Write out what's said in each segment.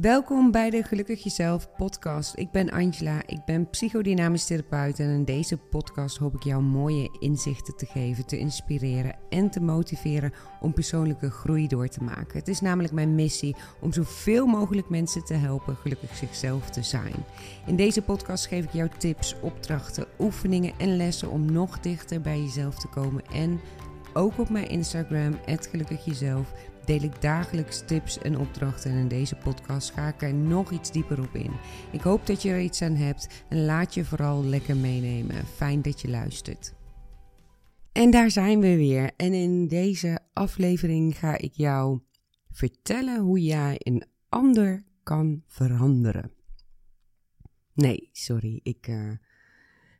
Welkom bij de Gelukkig Jezelf podcast. Ik ben Angela, ik ben psychodynamisch therapeut en in deze podcast hoop ik jou mooie inzichten te geven, te inspireren en te motiveren om persoonlijke groei door te maken. Het is namelijk mijn missie om zoveel mogelijk mensen te helpen gelukkig zichzelf te zijn. In deze podcast geef ik jou tips, opdrachten, oefeningen en lessen om nog dichter bij jezelf te komen en ook op mijn Instagram, Gelukkig Jezelf deel ik dagelijks tips en opdrachten en in deze podcast ga ik er nog iets dieper op in. Ik hoop dat je er iets aan hebt en laat je vooral lekker meenemen. Fijn dat je luistert. En daar zijn we weer. En in deze aflevering ga ik jou vertellen hoe jij een ander kan veranderen. Nee, sorry, ik uh,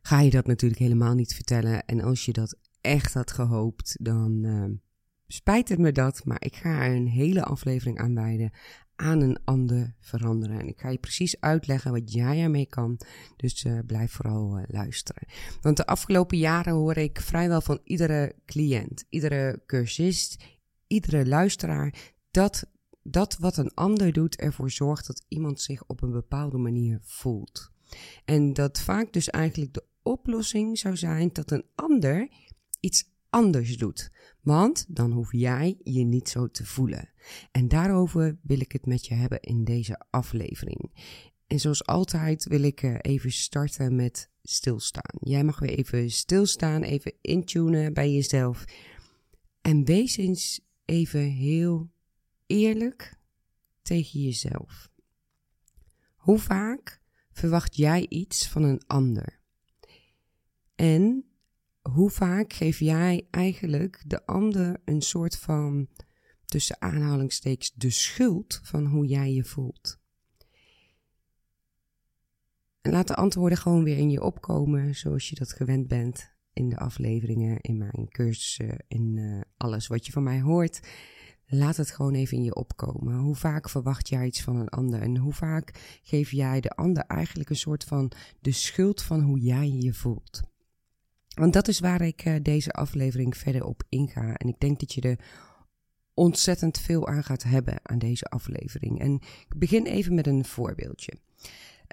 ga je dat natuurlijk helemaal niet vertellen. En als je dat echt had gehoopt, dan uh, spijt het me dat, maar ik ga een hele aflevering aan wijden aan een ander veranderen. En ik ga je precies uitleggen wat jij ermee kan. Dus uh, blijf vooral uh, luisteren. Want de afgelopen jaren hoor ik vrijwel van iedere cliënt, iedere cursist, iedere luisteraar dat dat wat een ander doet ervoor zorgt dat iemand zich op een bepaalde manier voelt. En dat vaak dus eigenlijk de oplossing zou zijn dat een ander iets anders doet. Want dan hoef jij je niet zo te voelen. En daarover wil ik het met je hebben in deze aflevering. En zoals altijd wil ik eh, even starten met stilstaan. Jij mag weer even stilstaan, even intunen bij jezelf. En wees eens even heel eerlijk tegen jezelf. Hoe vaak verwacht jij iets van een ander? En hoe vaak geef jij eigenlijk de ander een soort van, tussen aanhalingstekens, de schuld van hoe jij je voelt? En laat de antwoorden gewoon weer in je opkomen zoals je dat gewend bent in de afleveringen, in mijn cursussen, in uh, alles wat je van mij hoort. Laat het gewoon even in je opkomen. Hoe vaak verwacht jij iets van een ander? En hoe vaak geef jij de ander eigenlijk een soort van de schuld van hoe jij je voelt? Want dat is waar ik uh, deze aflevering verder op inga. En ik denk dat je er ontzettend veel aan gaat hebben aan deze aflevering. En ik begin even met een voorbeeldje.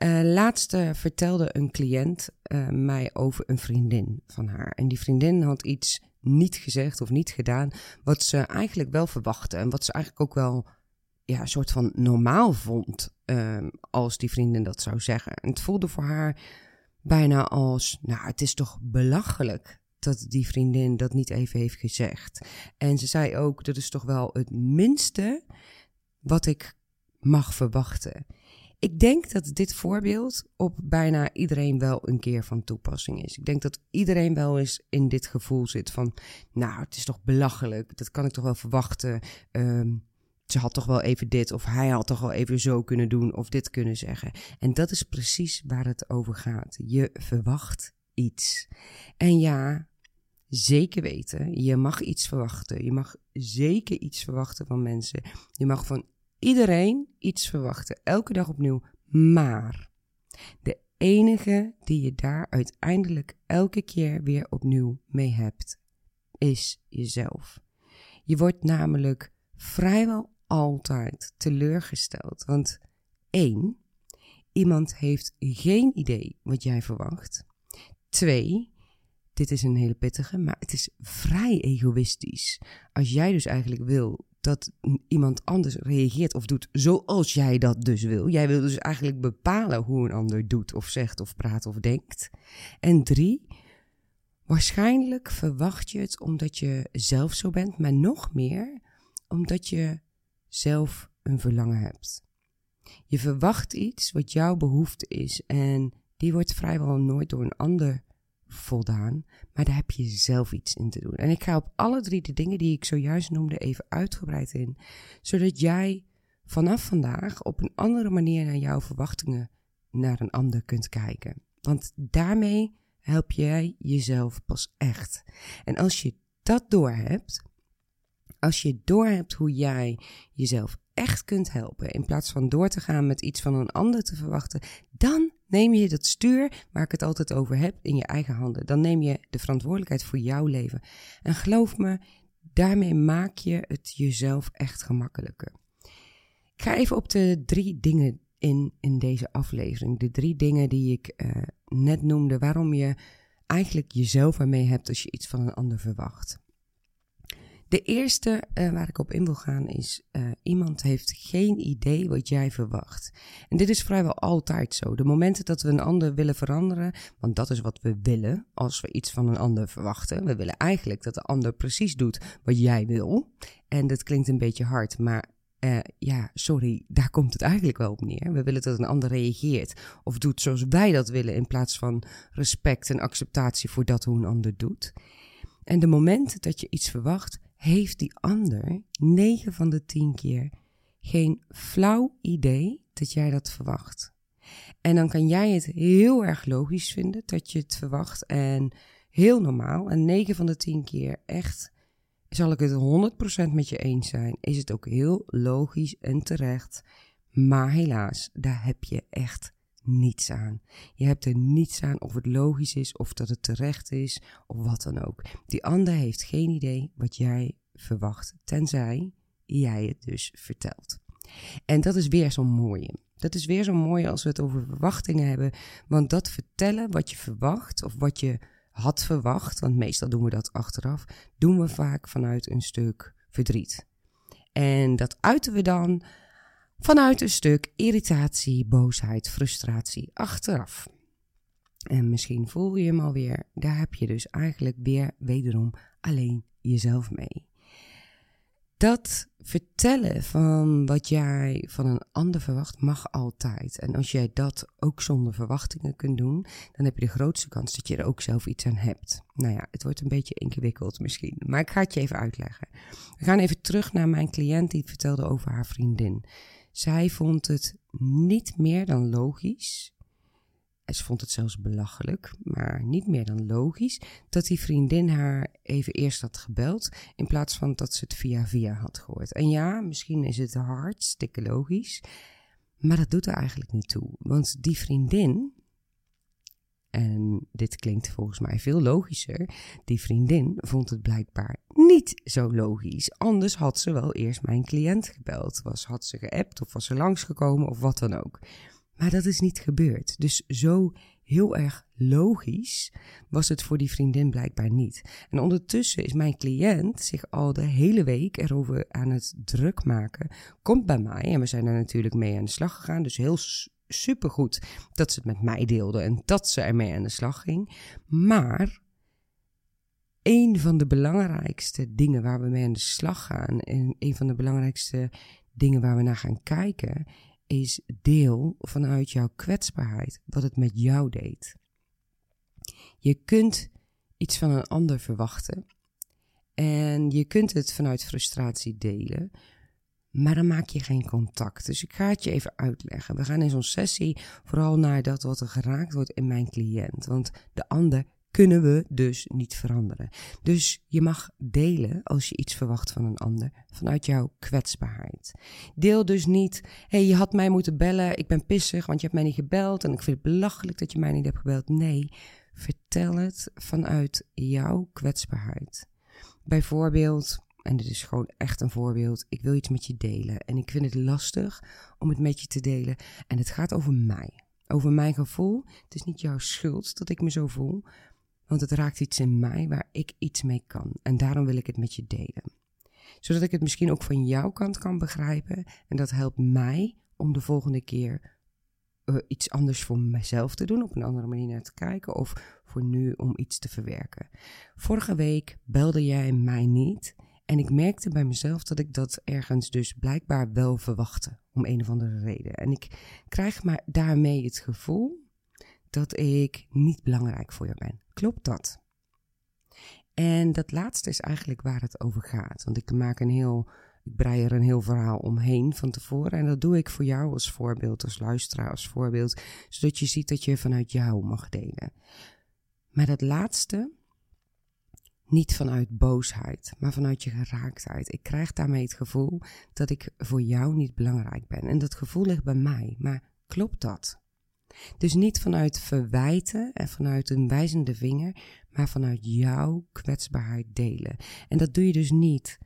Uh, laatst uh, vertelde een cliënt mij over een vriendin van haar. En die vriendin had iets niet gezegd of niet gedaan, wat ze eigenlijk wel verwachtte. En wat ze eigenlijk ook wel ja, een soort van normaal vond ehm, als die vriendin dat zou zeggen. En het voelde voor haar bijna als, nou, het is toch belachelijk dat die vriendin dat niet even heeft gezegd. En ze zei ook, dat is toch wel het minste wat ik mag verwachten. Ik denk dat dit voorbeeld op bijna iedereen wel een keer van toepassing is. Ik denk dat iedereen wel eens in dit gevoel zit van, nou, het is toch belachelijk, dat kan ik toch wel verwachten. Um, ze had toch wel even dit of hij had toch wel even zo kunnen doen of dit kunnen zeggen. En dat is precies waar het over gaat. Je verwacht iets. En ja, zeker weten, je mag iets verwachten. Je mag zeker iets verwachten van mensen. Je mag van iedereen iets verwachten, elke dag opnieuw. Maar de enige die je daar uiteindelijk elke keer weer opnieuw mee hebt, is jezelf. Je wordt namelijk vrijwel altijd teleurgesteld. Want één, iemand heeft geen idee wat jij verwacht. Twee, dit is een hele pittige, maar het is vrij egoïstisch. Als jij dus eigenlijk wil dat iemand anders reageert of doet zoals jij dat dus wil. Jij wil dus eigenlijk bepalen hoe een ander doet of zegt of praat of denkt. En drie, waarschijnlijk verwacht je het omdat je zelf zo bent, maar nog meer omdat je zelf een verlangen hebt. Je verwacht iets wat jouw behoefte is en die wordt vrijwel nooit door een ander voldaan, maar daar heb je zelf iets in te doen. En ik ga op alle drie de dingen die ik zojuist noemde even uitgebreid in, zodat jij vanaf vandaag op een andere manier naar jouw verwachtingen naar een ander kunt kijken. Want daarmee help jij jezelf pas echt. En als je dat doorhebt, als je doorhebt hoe jij jezelf echt kunt helpen, in plaats van door te gaan met iets van een ander te verwachten, dan neem je dat stuur waar ik het altijd over heb in je eigen handen. Dan neem je de verantwoordelijkheid voor jouw leven. En geloof me, daarmee maak je het jezelf echt gemakkelijker. Ik ga even op de drie dingen in, in deze aflevering. De drie dingen die ik uh, net noemde, waarom je eigenlijk jezelf ermee hebt als je iets van een ander verwacht. De eerste uh, waar ik op in wil gaan is: uh, iemand heeft geen idee wat jij verwacht. En dit is vrijwel altijd zo. De momenten dat we een ander willen veranderen, want dat is wat we willen als we iets van een ander verwachten. We willen eigenlijk dat de ander precies doet wat jij wil. En dat klinkt een beetje hard, maar uh, ja, sorry, daar komt het eigenlijk wel op neer. We willen dat een ander reageert of doet zoals wij dat willen, in plaats van respect en acceptatie voor dat hoe een ander doet. En de momenten dat je iets verwacht, heeft die ander 9 van de 10 keer geen flauw idee dat jij dat verwacht. En dan kan jij het heel erg logisch vinden dat je het verwacht en heel normaal. En 9 van de 10 keer echt zal ik het 100% met je eens zijn. Is het ook heel logisch en terecht. Maar helaas, daar heb je echt niets aan. Je hebt er niets aan of het logisch is, of dat het terecht is, of wat dan ook. Die ander heeft geen idee wat jij verwacht, tenzij jij het dus vertelt. En dat is weer zo'n mooie. Dat is weer zo mooi als we het over verwachtingen hebben, want dat vertellen wat je verwacht of wat je had verwacht, want meestal doen we dat achteraf, doen we vaak vanuit een stuk verdriet. En dat uiten we dan vanuit een stuk irritatie, boosheid, frustratie achteraf. En misschien voel je hem alweer, daar heb je dus eigenlijk weer wederom alleen jezelf mee. Dat vertellen van wat jij van een ander verwacht mag altijd. En als jij dat ook zonder verwachtingen kunt doen, dan heb je de grootste kans dat je er ook zelf iets aan hebt. Nou ja, het wordt een beetje ingewikkeld misschien, maar ik ga het je even uitleggen. We gaan even terug naar mijn cliënt die vertelde over haar vriendin. Zij vond het niet meer dan logisch. Ze vond het zelfs belachelijk, maar niet meer dan logisch dat die vriendin haar even eerst had gebeld in plaats van dat ze het via via had gehoord. En ja, misschien is het hartstikke logisch, maar dat doet er eigenlijk niet toe. Want die vriendin, en dit klinkt volgens mij veel logischer, die vriendin vond het blijkbaar niet zo logisch. Anders had ze wel eerst mijn cliënt gebeld. Was, had ze geappt of was ze langsgekomen of wat dan ook. Maar dat is niet gebeurd. Dus zo heel erg logisch was het voor die vriendin blijkbaar niet. En ondertussen is mijn cliënt zich al de hele week erover aan het druk maken. Komt bij mij en we zijn er natuurlijk mee aan de slag gegaan. Dus heel supergoed dat ze het met mij deelde en dat ze ermee aan de slag ging. Maar een van de belangrijkste dingen waar we mee aan de slag gaan en een van de belangrijkste dingen waar we naar gaan kijken is deel vanuit jouw kwetsbaarheid wat het met jou deed. Je kunt iets van een ander verwachten en je kunt het vanuit frustratie delen, maar dan maak je geen contact. Dus ik ga het je even uitleggen. We gaan in zo'n sessie vooral naar dat wat er geraakt wordt in mijn cliënt, want de ander kunnen we dus niet veranderen. Dus je mag delen als je iets verwacht van een ander vanuit jouw kwetsbaarheid. Deel dus niet, hey, je had mij moeten bellen, ik ben pissig, want je hebt mij niet gebeld en ik vind het belachelijk dat je mij niet hebt gebeld. Nee, vertel het vanuit jouw kwetsbaarheid. Bijvoorbeeld, en dit is gewoon echt een voorbeeld, ik wil iets met je delen en ik vind het lastig om het met je te delen en het gaat over mij. Over mijn gevoel. Het is niet jouw schuld dat ik me zo voel, want het raakt iets in mij waar ik iets mee kan. En daarom wil ik het met je delen. Zodat ik het misschien ook van jouw kant kan begrijpen. En dat helpt mij om de volgende keer uh, iets anders voor mezelf te doen. Op een andere manier naar te kijken. Of voor nu om iets te verwerken. Vorige week belde jij mij niet. En ik merkte bij mezelf dat ik dat ergens dus blijkbaar wel verwachtte. Om een of andere reden. En ik krijg maar daarmee het gevoel dat ik niet belangrijk voor jou ben. Klopt dat? En dat laatste is eigenlijk waar het over gaat. Want ik maak een heel, ik brei er een heel verhaal omheen van tevoren. En dat doe ik voor jou als voorbeeld, als luisteraar, als voorbeeld. Zodat je ziet dat je vanuit jou mag delen. Maar dat laatste, niet vanuit boosheid, maar vanuit je geraaktheid. Ik krijg daarmee het gevoel dat ik voor jou niet belangrijk ben. En dat gevoel ligt bij mij. Maar klopt dat? Dus niet vanuit verwijten en vanuit een wijzende vinger, maar vanuit jouw kwetsbaarheid delen. En dat doe je dus niet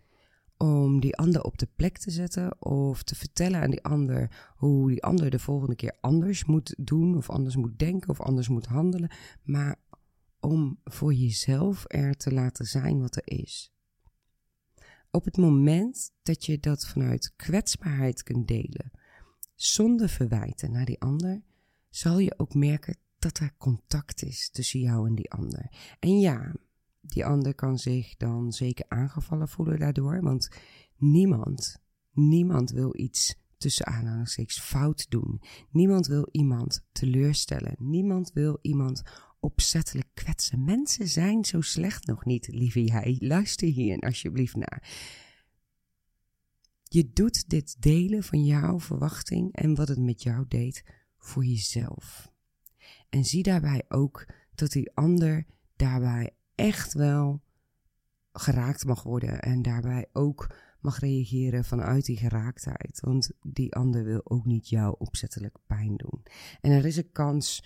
om die ander op de plek te zetten of te vertellen aan die ander hoe die ander de volgende keer anders moet doen of anders moet denken of anders moet handelen, maar om voor jezelf er te laten zijn wat er is. Op het moment dat je dat vanuit kwetsbaarheid kunt delen, zonder verwijten naar die ander, zal je ook merken dat er contact is tussen jou en die ander. En ja, die ander kan zich dan zeker aangevallen voelen daardoor, want niemand, niemand wil iets tussen aanhalingstekens fout doen. Niemand wil iemand teleurstellen. Niemand wil iemand opzettelijk kwetsen. Mensen zijn zo slecht nog niet, lieve jij. Luister hier alsjeblieft naar. Je doet dit delen van jouw verwachting en wat het met jou deed voor jezelf. En zie daarbij ook dat die ander daarbij echt wel geraakt mag worden en daarbij ook mag reageren vanuit die geraaktheid. Want die ander wil ook niet jou opzettelijk pijn doen. En er is een kans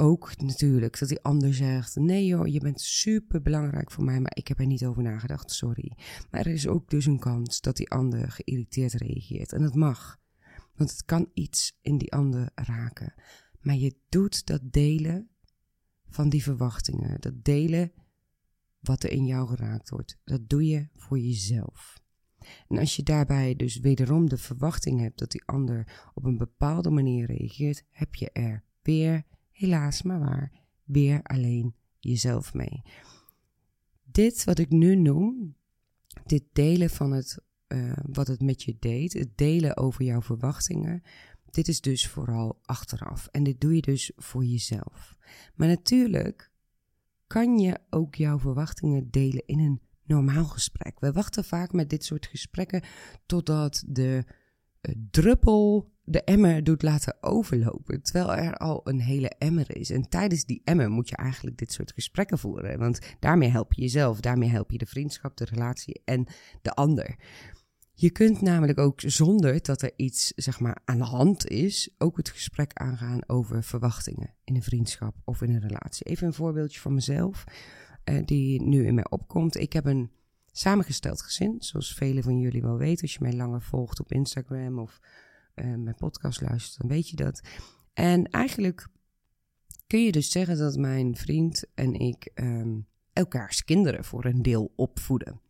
ook natuurlijk dat die ander zegt: Nee joh, je bent super belangrijk voor mij, maar ik heb er niet over nagedacht, sorry. Maar er is ook dus een kans dat die ander geïrriteerd reageert. En dat mag, want het kan iets in die ander raken. Maar je doet dat delen van die verwachtingen, dat delen wat er in jou geraakt wordt, dat doe je voor jezelf. En als je daarbij dus wederom de verwachting hebt dat die ander op een bepaalde manier reageert, heb je er weer helaas maar waar, weer alleen jezelf mee. Dit wat ik nu noem, dit delen van het, uh, wat het met je deed, het delen over jouw verwachtingen, dit is dus vooral achteraf. En dit doe je dus voor jezelf. Maar natuurlijk kan je ook jouw verwachtingen delen in een normaal gesprek. We wachten vaak met dit soort gesprekken totdat de uh, druppel de emmer doet laten overlopen, terwijl er al een hele emmer is. En tijdens die emmer moet je eigenlijk dit soort gesprekken voeren, want daarmee help je jezelf, daarmee help je de vriendschap, de relatie en de ander. Je kunt namelijk ook zonder dat er iets zeg maar, aan de hand is, ook het gesprek aangaan over verwachtingen in een vriendschap of in een relatie. Even een voorbeeldje van mezelf, uh, die nu in mij opkomt. Ik heb een samengesteld gezin, zoals velen van jullie wel weten, als je mij langer volgt op Instagram of uh, mijn podcast luistert, dan weet je dat. En eigenlijk kun je dus zeggen dat mijn vriend en ik um, elkaars kinderen voor een deel opvoeden.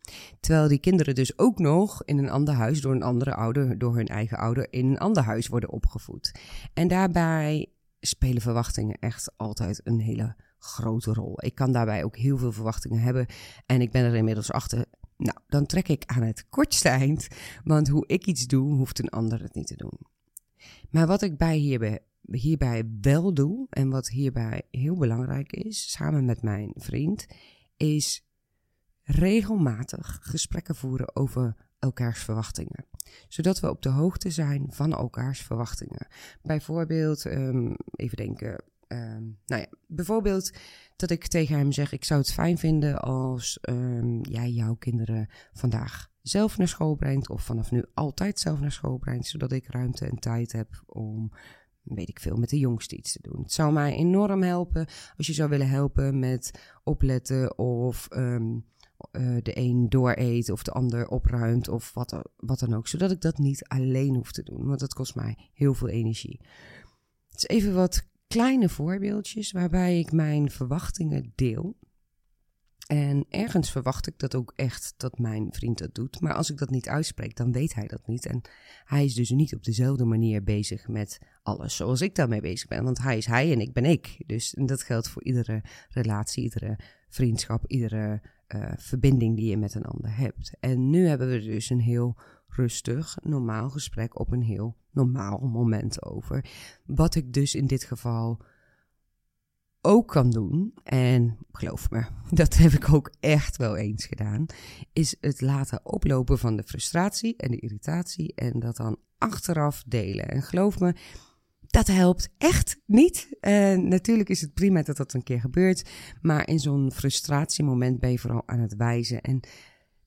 Terwijl die kinderen dus ook nog in een ander huis door een andere ouder, door hun eigen ouder, in een ander huis worden opgevoed. En daarbij spelen verwachtingen echt altijd een hele grote rol. Ik kan daarbij ook heel veel verwachtingen hebben. En ik ben er inmiddels achter nou, dan trek ik aan het kortste eind, want hoe ik iets doe, hoeft een ander het niet te doen. Maar wat ik bij hierbij, wel doe, en wat hierbij heel belangrijk is, samen met mijn vriend, is regelmatig gesprekken voeren over elkaars verwachtingen. Zodat we op de hoogte zijn van elkaars verwachtingen. Bijvoorbeeld, um, even denken, um, nou ja, bijvoorbeeld dat ik tegen hem zeg: Ik zou het fijn vinden als um, jij jouw kinderen vandaag zelf naar school brengt, of vanaf nu altijd zelf naar school brengt, zodat ik ruimte en tijd heb om, weet ik veel, met de jongste iets te doen. Het zou mij enorm helpen als je zou willen helpen met opletten of. Um, uh, de een dooreet of de ander opruimt of wat, wat dan ook. Zodat ik dat niet alleen hoef te doen, want dat kost mij heel veel energie. Het is even wat kleine voorbeeldjes waarbij ik mijn verwachtingen deel. En ergens verwacht ik dat ook echt dat mijn vriend dat doet. Maar als ik dat niet uitspreek, dan weet hij dat niet. En hij is dus niet op dezelfde manier bezig met alles zoals ik daarmee bezig ben. Want hij is hij en ik ben ik. Dus dat geldt voor iedere relatie, iedere vriendschap, iedere uh, verbinding die je met een ander hebt. En nu hebben we dus een heel rustig, normaal gesprek op een heel normaal moment over. Wat ik dus in dit geval ook kan doen, en geloof me, dat heb ik ook echt wel eens gedaan, is het laten oplopen van de frustratie en de irritatie en dat dan achteraf delen. En geloof me, dat helpt echt niet. En natuurlijk is het prima dat dat een keer gebeurt, maar in zo'n frustratiemoment ben je vooral aan het wijzen en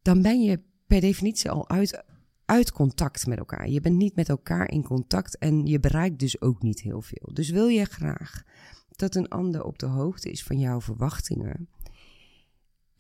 dan ben je per definitie al uit uit contact met elkaar. Je bent niet met elkaar in contact en je bereikt dus ook niet heel veel. Dus wil je graag dat een ander op de hoogte is van jouw verwachtingen,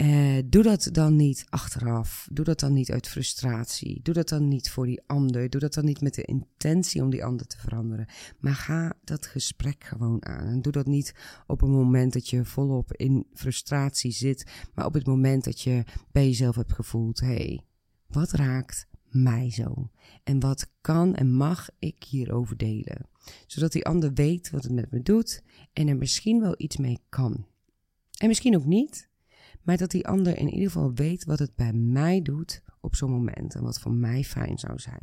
Uh, doe dat dan niet achteraf. Doe dat dan niet uit frustratie. Doe dat dan niet voor die ander. Doe dat dan niet met de intentie om die ander te veranderen. Maar ga dat gesprek gewoon aan. En doe dat niet op een moment dat je volop in frustratie zit. Maar op het moment dat je bij jezelf hebt gevoeld: hé, hey, wat raakt mij zo? En wat kan en mag ik hierover delen? Zodat die ander weet wat het met me doet en er misschien wel iets mee kan. En misschien ook niet, maar dat die ander in ieder geval weet wat het bij mij doet op zo'n moment en wat voor mij fijn zou zijn.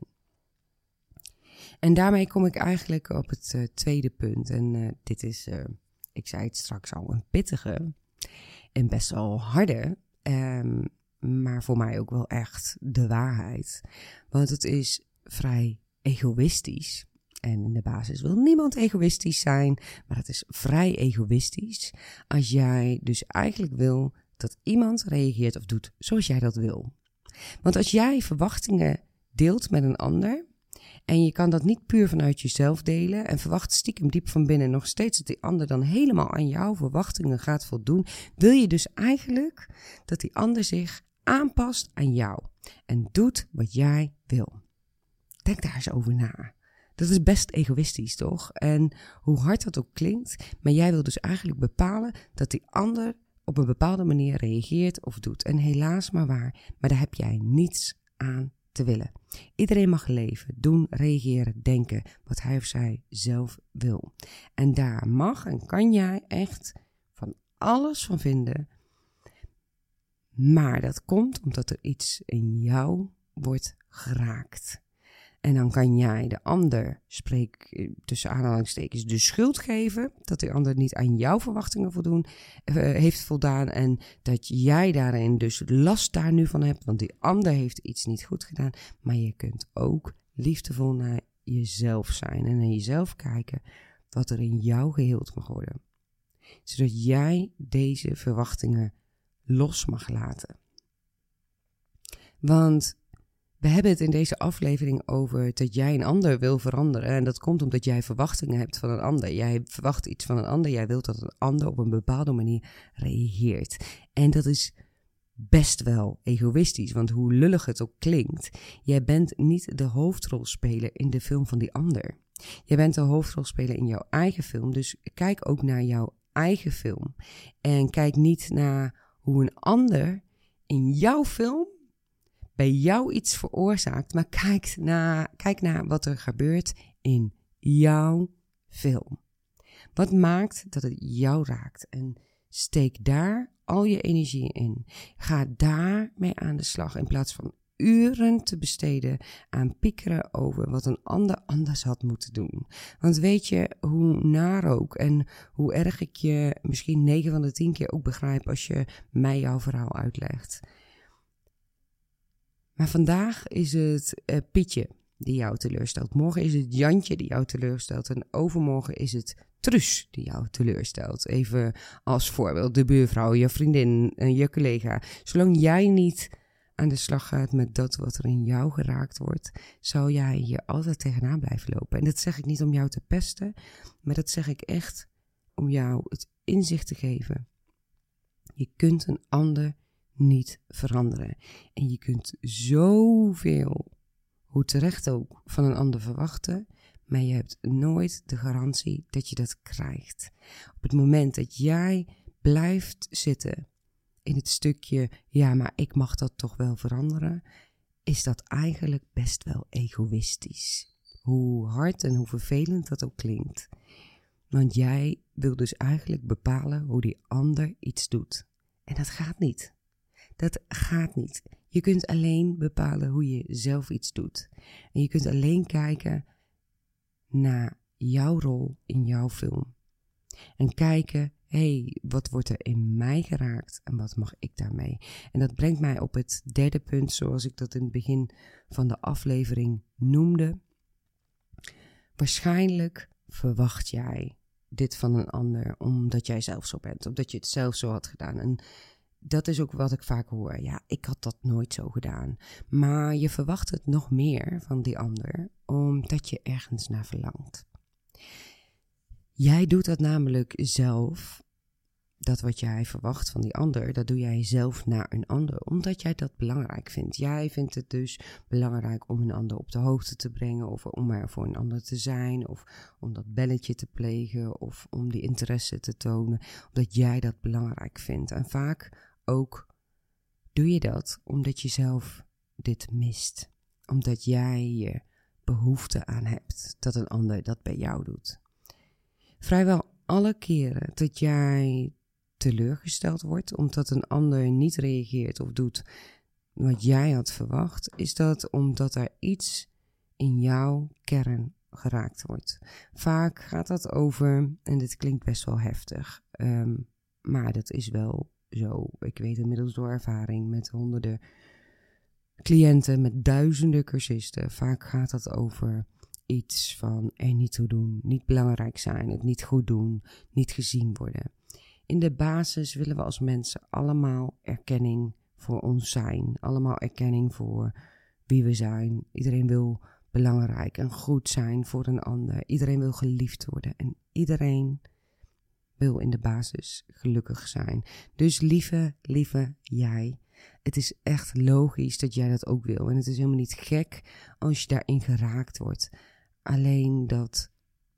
En daarmee kom ik eigenlijk op het uh, tweede punt. En uh, dit is, uh, ik zei het straks al, een pittige en best wel harde. Um, maar voor mij ook wel echt de waarheid. Want het is vrij egoïstisch. En in de basis wil niemand egoïstisch zijn, maar het is vrij egoïstisch als jij dus eigenlijk wil dat iemand reageert of doet zoals jij dat wil. Want als jij verwachtingen deelt met een ander en je kan dat niet puur vanuit jezelf delen en verwacht stiekem diep van binnen nog steeds dat die ander dan helemaal aan jouw verwachtingen gaat voldoen, wil je dus eigenlijk dat die ander zich aanpast aan jou en doet wat jij wil. Denk daar eens over na. Dat is best egoïstisch, toch? En hoe hard dat ook klinkt, maar jij wil dus eigenlijk bepalen dat die ander op een bepaalde manier reageert of doet. En helaas maar waar, maar daar heb jij niets aan te willen. Iedereen mag leven, doen, reageren, denken wat hij of zij zelf wil. En daar mag en kan jij echt van alles van vinden maar dat komt omdat er iets in jou wordt geraakt. En dan kan jij de ander, spreek eh, tussen aanhalingstekens, de schuld geven dat de ander niet aan jouw verwachtingen voldoen, uh, heeft voldaan. En dat jij daarin dus last daar nu van hebt, want die ander heeft iets niet goed gedaan. Maar je kunt ook liefdevol naar jezelf zijn en naar jezelf kijken wat er in jou geheeld mag worden. Zodat jij deze verwachtingen los mag laten. Want we hebben het in deze aflevering over dat jij een ander wil veranderen. En dat komt omdat jij verwachtingen hebt van een ander. Jij verwacht iets van een ander. Jij wilt dat een ander op een bepaalde manier reageert. En dat is best wel egoïstisch. Want hoe lullig het ook klinkt, jij bent niet de hoofdrolspeler in de film van die ander. Jij bent de hoofdrolspeler in jouw eigen film. Dus kijk ook naar jouw eigen film. En kijk niet naar hoe een ander in jouw film bij jou iets veroorzaakt, maar kijk naar, kijk naar wat er gebeurt in jouw film. Wat maakt dat het jou raakt? En steek daar al je energie in. Ga daarmee aan de slag in plaats van uren te besteden aan piekeren over wat een ander anders had moeten doen. Want weet je hoe naar ook en hoe erg ik je misschien 9 van de 10 keer ook begrijp als je mij jouw verhaal uitlegt. Maar vandaag is het uh, Pietje die jou teleurstelt. Morgen is het Jantje die jou teleurstelt. En overmorgen is het Truus die jou teleurstelt. Even als voorbeeld de buurvrouw, je vriendin, je collega. Zolang jij niet aan de slag gaat met dat wat er in jou geraakt wordt, zou jij hier altijd tegenaan blijven lopen. En dat zeg ik niet om jou te pesten, maar dat zeg ik echt om jou het inzicht te geven. Je kunt een ander niet veranderen. En je kunt zoveel, hoe terecht ook, van een ander verwachten. Maar je hebt nooit de garantie dat je dat krijgt. Op het moment dat jij blijft zitten in het stukje, ja, maar ik mag dat toch wel veranderen, is dat eigenlijk best wel egoïstisch. Hoe hard en hoe vervelend dat ook klinkt. Want jij wil dus eigenlijk bepalen hoe die ander iets doet. En dat gaat niet. Dat gaat niet. Je kunt alleen bepalen hoe je zelf iets doet. En je kunt alleen kijken naar jouw rol in jouw film. En kijken hey, wat wordt er in mij geraakt en wat mag ik daarmee? En dat brengt mij op het derde punt, zoals ik dat in het begin van de aflevering noemde. Waarschijnlijk verwacht jij dit van een ander omdat jij zelf zo bent, omdat je het zelf zo had gedaan. En dat is ook wat ik vaak hoor. Ja, ik had dat nooit zo gedaan. Maar je verwacht het nog meer van die ander, omdat je ergens naar verlangt. Jij doet dat namelijk zelf dat wat jij verwacht van die ander, dat doe jij zelf naar een ander, omdat jij dat belangrijk vindt. Jij vindt het dus belangrijk om een ander op de hoogte te brengen, of om er voor een ander te zijn, of om dat belletje te plegen, of om die interesse te tonen, omdat jij dat belangrijk vindt. En vaak ook doe je dat omdat je zelf dit mist, omdat jij je behoefte aan hebt dat een ander dat bij jou doet. Vrijwel alle keren dat jij teleurgesteld wordt omdat een ander niet reageert of doet wat jij had verwacht, is dat omdat er iets in jouw kern geraakt wordt. Vaak gaat dat over, en dit klinkt best wel heftig, ehm, maar dat is wel zo. Ik weet inmiddels door ervaring met honderden cliënten, met duizenden cursisten. Vaak gaat dat over iets van er niet toe doen, niet belangrijk zijn, het niet goed doen, niet gezien worden. In de basis willen we als mensen allemaal erkenning voor ons zijn, allemaal erkenning voor wie we zijn. Iedereen wil belangrijk en goed zijn voor een ander. Iedereen wil geliefd worden en iedereen wil in de basis gelukkig zijn. Dus lieve, lieve jij, het is echt logisch dat jij dat ook wil. En het is helemaal niet gek als je daarin geraakt wordt. Alleen dat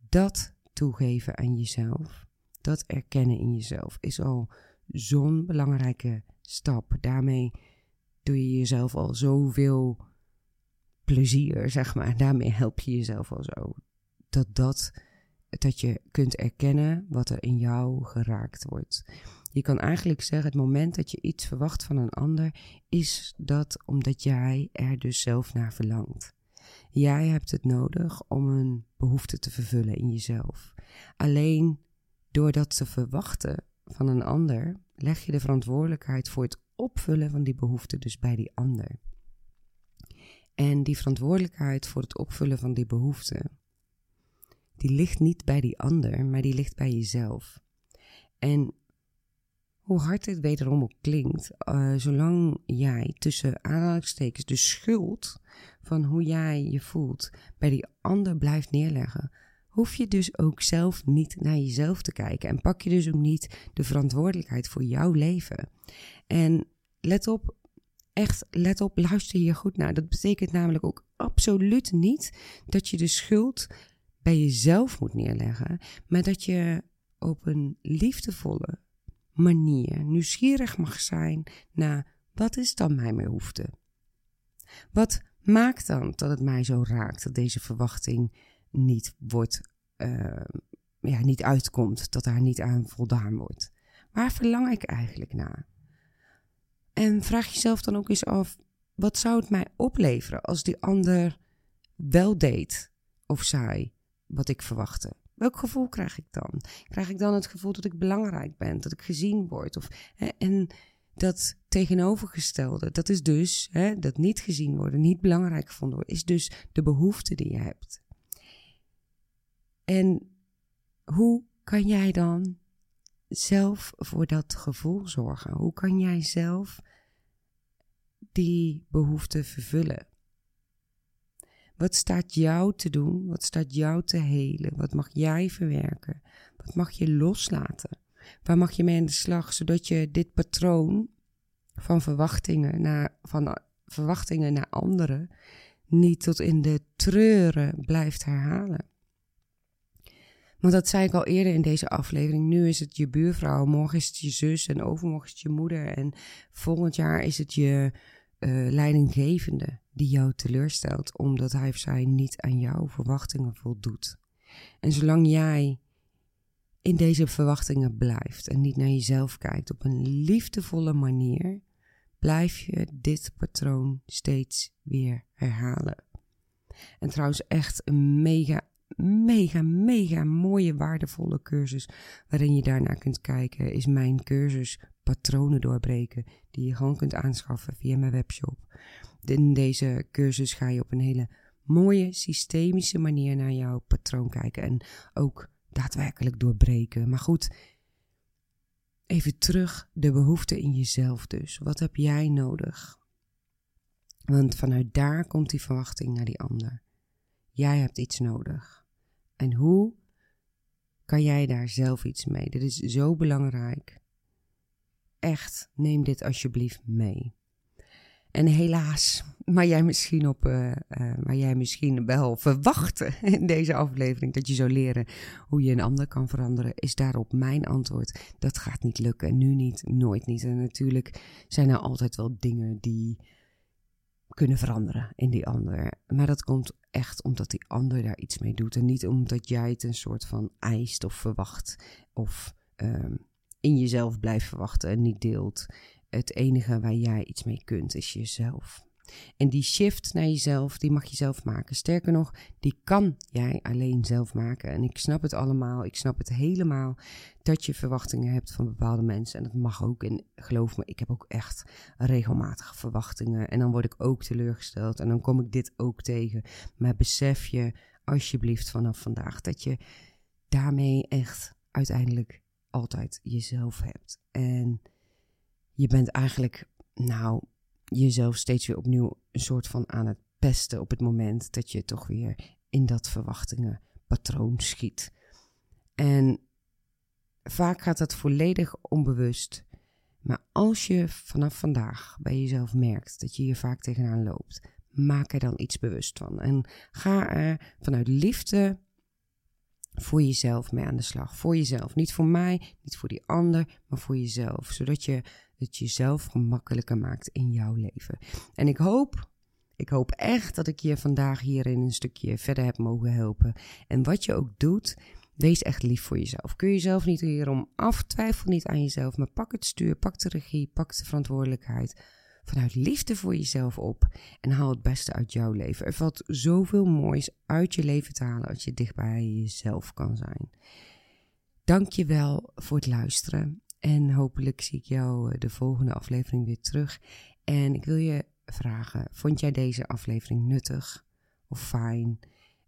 dat toegeven aan jezelf, dat erkennen in jezelf, is al zo'n belangrijke stap. Daarmee doe je jezelf al zoveel plezier, zeg maar. Daarmee help je jezelf al zo. Dat dat, dat je kunt erkennen wat er in jou geraakt wordt. Je kan eigenlijk zeggen, het moment dat je iets verwacht van een ander, is dat omdat jij er dus zelf naar verlangt. Jij hebt het nodig om een behoefte te vervullen in jezelf. Alleen door dat te verwachten van een ander, leg je de verantwoordelijkheid voor het opvullen van die behoefte dus bij die ander. En die verantwoordelijkheid voor het opvullen van die behoefte, die ligt niet bij die ander, maar die ligt bij jezelf. En hoe hard dit wederom ook klinkt, uh, zolang jij tussen aanhalingstekens de schuld van hoe jij je voelt bij die ander blijft neerleggen, hoef je dus ook zelf niet naar jezelf te kijken en pak je dus ook niet de verantwoordelijkheid voor jouw leven. En let op, echt let op, luister hier goed naar. Dat betekent namelijk ook absoluut niet dat je de schuld bij jezelf moet neerleggen, maar dat je op een liefdevolle, manier nieuwsgierig mag zijn naar wat is dan mijn behoefte? Wat maakt dan dat het mij zo raakt dat deze verwachting niet wordt, uh, ja, niet uitkomt, dat daar niet aan voldaan wordt? Waar verlang ik eigenlijk naar? En vraag jezelf dan ook eens af, wat zou het mij opleveren als die ander wel deed of zei wat ik verwachtte? Welk gevoel krijg ik dan? Krijg ik dan het gevoel dat ik belangrijk ben, dat ik gezien word? Of, en dat tegenovergestelde, dat is dus hè, dat niet gezien worden, niet belangrijk gevonden worden, is dus de behoefte die je hebt. En hoe kan jij dan zelf voor dat gevoel zorgen? Hoe kan jij zelf die behoefte vervullen? Wat staat jou te doen? Wat staat jou te helen? Wat mag jij verwerken? Wat mag je loslaten? Waar mag je mee aan de slag, zodat je dit patroon van verwachtingen naar, van verwachtingen naar anderen niet tot in de treuren blijft herhalen? Want dat zei ik al eerder in deze aflevering. Nu is het je buurvrouw, morgen is het je zus en overmorgen is het je moeder. En volgend jaar is het je uh, leidinggevende die jou teleurstelt omdat hij of zij niet aan jouw verwachtingen voldoet. En zolang jij in deze verwachtingen blijft en niet naar jezelf kijkt op een liefdevolle manier, blijf je dit patroon steeds weer herhalen. En trouwens, echt een mega, mega, mega mooie, waardevolle cursus waarin je daarnaar kunt kijken, is mijn cursus Patronen doorbreken, die je gewoon kunt aanschaffen via mijn webshop. In deze cursus ga je op een hele mooie, systemische manier naar jouw patroon kijken en ook daadwerkelijk doorbreken. Maar goed, even terug de behoefte in jezelf dus. Wat heb jij nodig? Want vanuit daar komt die verwachting naar die ander. Jij hebt iets nodig. En hoe kan jij daar zelf iets mee? Dit is zo belangrijk. echt, neem dit alsjeblieft mee. En helaas, maar jij misschien op, uh, uh, maar jij misschien wel verwachten in deze aflevering dat je zou leren hoe je een ander kan veranderen, is daarop mijn antwoord. Dat gaat niet lukken. Nu niet, nooit niet. En natuurlijk zijn er altijd wel dingen die kunnen veranderen in die ander. Maar dat komt echt omdat die ander daar iets mee doet. En niet omdat jij het een soort van eist of verwacht. Of um, in jezelf blijft verwachten en niet deelt. Het enige waar jij iets mee kunt is jezelf. En die shift naar jezelf, die mag je zelf maken. Sterker nog, die kan jij alleen zelf maken. En ik snap het allemaal, ik snap het helemaal dat je verwachtingen hebt van bepaalde mensen. En dat mag ook. En geloof me, ik heb ook echt regelmatig verwachtingen. En dan word ik ook teleurgesteld. En dan kom ik dit ook tegen. Maar besef je alsjeblieft vanaf vandaag dat je daarmee echt uiteindelijk altijd jezelf hebt. En je bent eigenlijk, nou, jezelf steeds weer opnieuw een soort van aan het pesten op het moment dat je toch weer in dat verwachtingenpatroon schiet. En vaak gaat dat volledig onbewust. Maar als je vanaf vandaag bij jezelf merkt dat je hier vaak tegenaan loopt, maak er dan iets bewust van. En ga er vanuit liefde voor jezelf mee aan de slag. Voor jezelf. Niet voor mij, niet voor die ander, maar voor jezelf. Zodat je het jezelf gemakkelijker maakt in jouw leven. En ik hoop, ik hoop echt dat ik je vandaag hierin een stukje verder heb mogen helpen. En wat je ook doet, wees echt lief voor jezelf. Kun je jezelf niet hierom af, twijfel niet aan jezelf, maar pak het stuur, pak de regie, pak de verantwoordelijkheid. Vanuit liefde voor jezelf op en haal het beste uit jouw leven. Er valt zoveel moois uit je leven te halen als je dicht bij jezelf kan zijn. Dank je wel voor het luisteren. En hopelijk zie ik jou eh, de volgende aflevering weer terug. En ik wil je vragen: vond jij deze aflevering nuttig of fijn?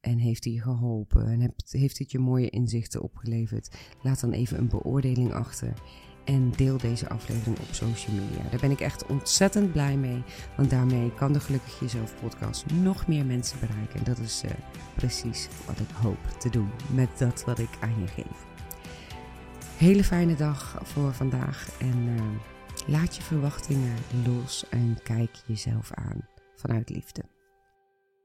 En heeft hij je geholpen? En heeft het je mooie inzichten opgeleverd? Laat dan even een beoordeling achter. En deel deze aflevering op social media. Daar ben ik echt ontzettend blij mee. Want daarmee kan de Gelukkig Jezelf podcast nog meer mensen bereiken. En dat is uh, precies wat ik hoop te doen met dat wat ik aan je geef. Hele fijne dag voor vandaag en uh, laat je verwachtingen los en kijk jezelf aan vanuit liefde.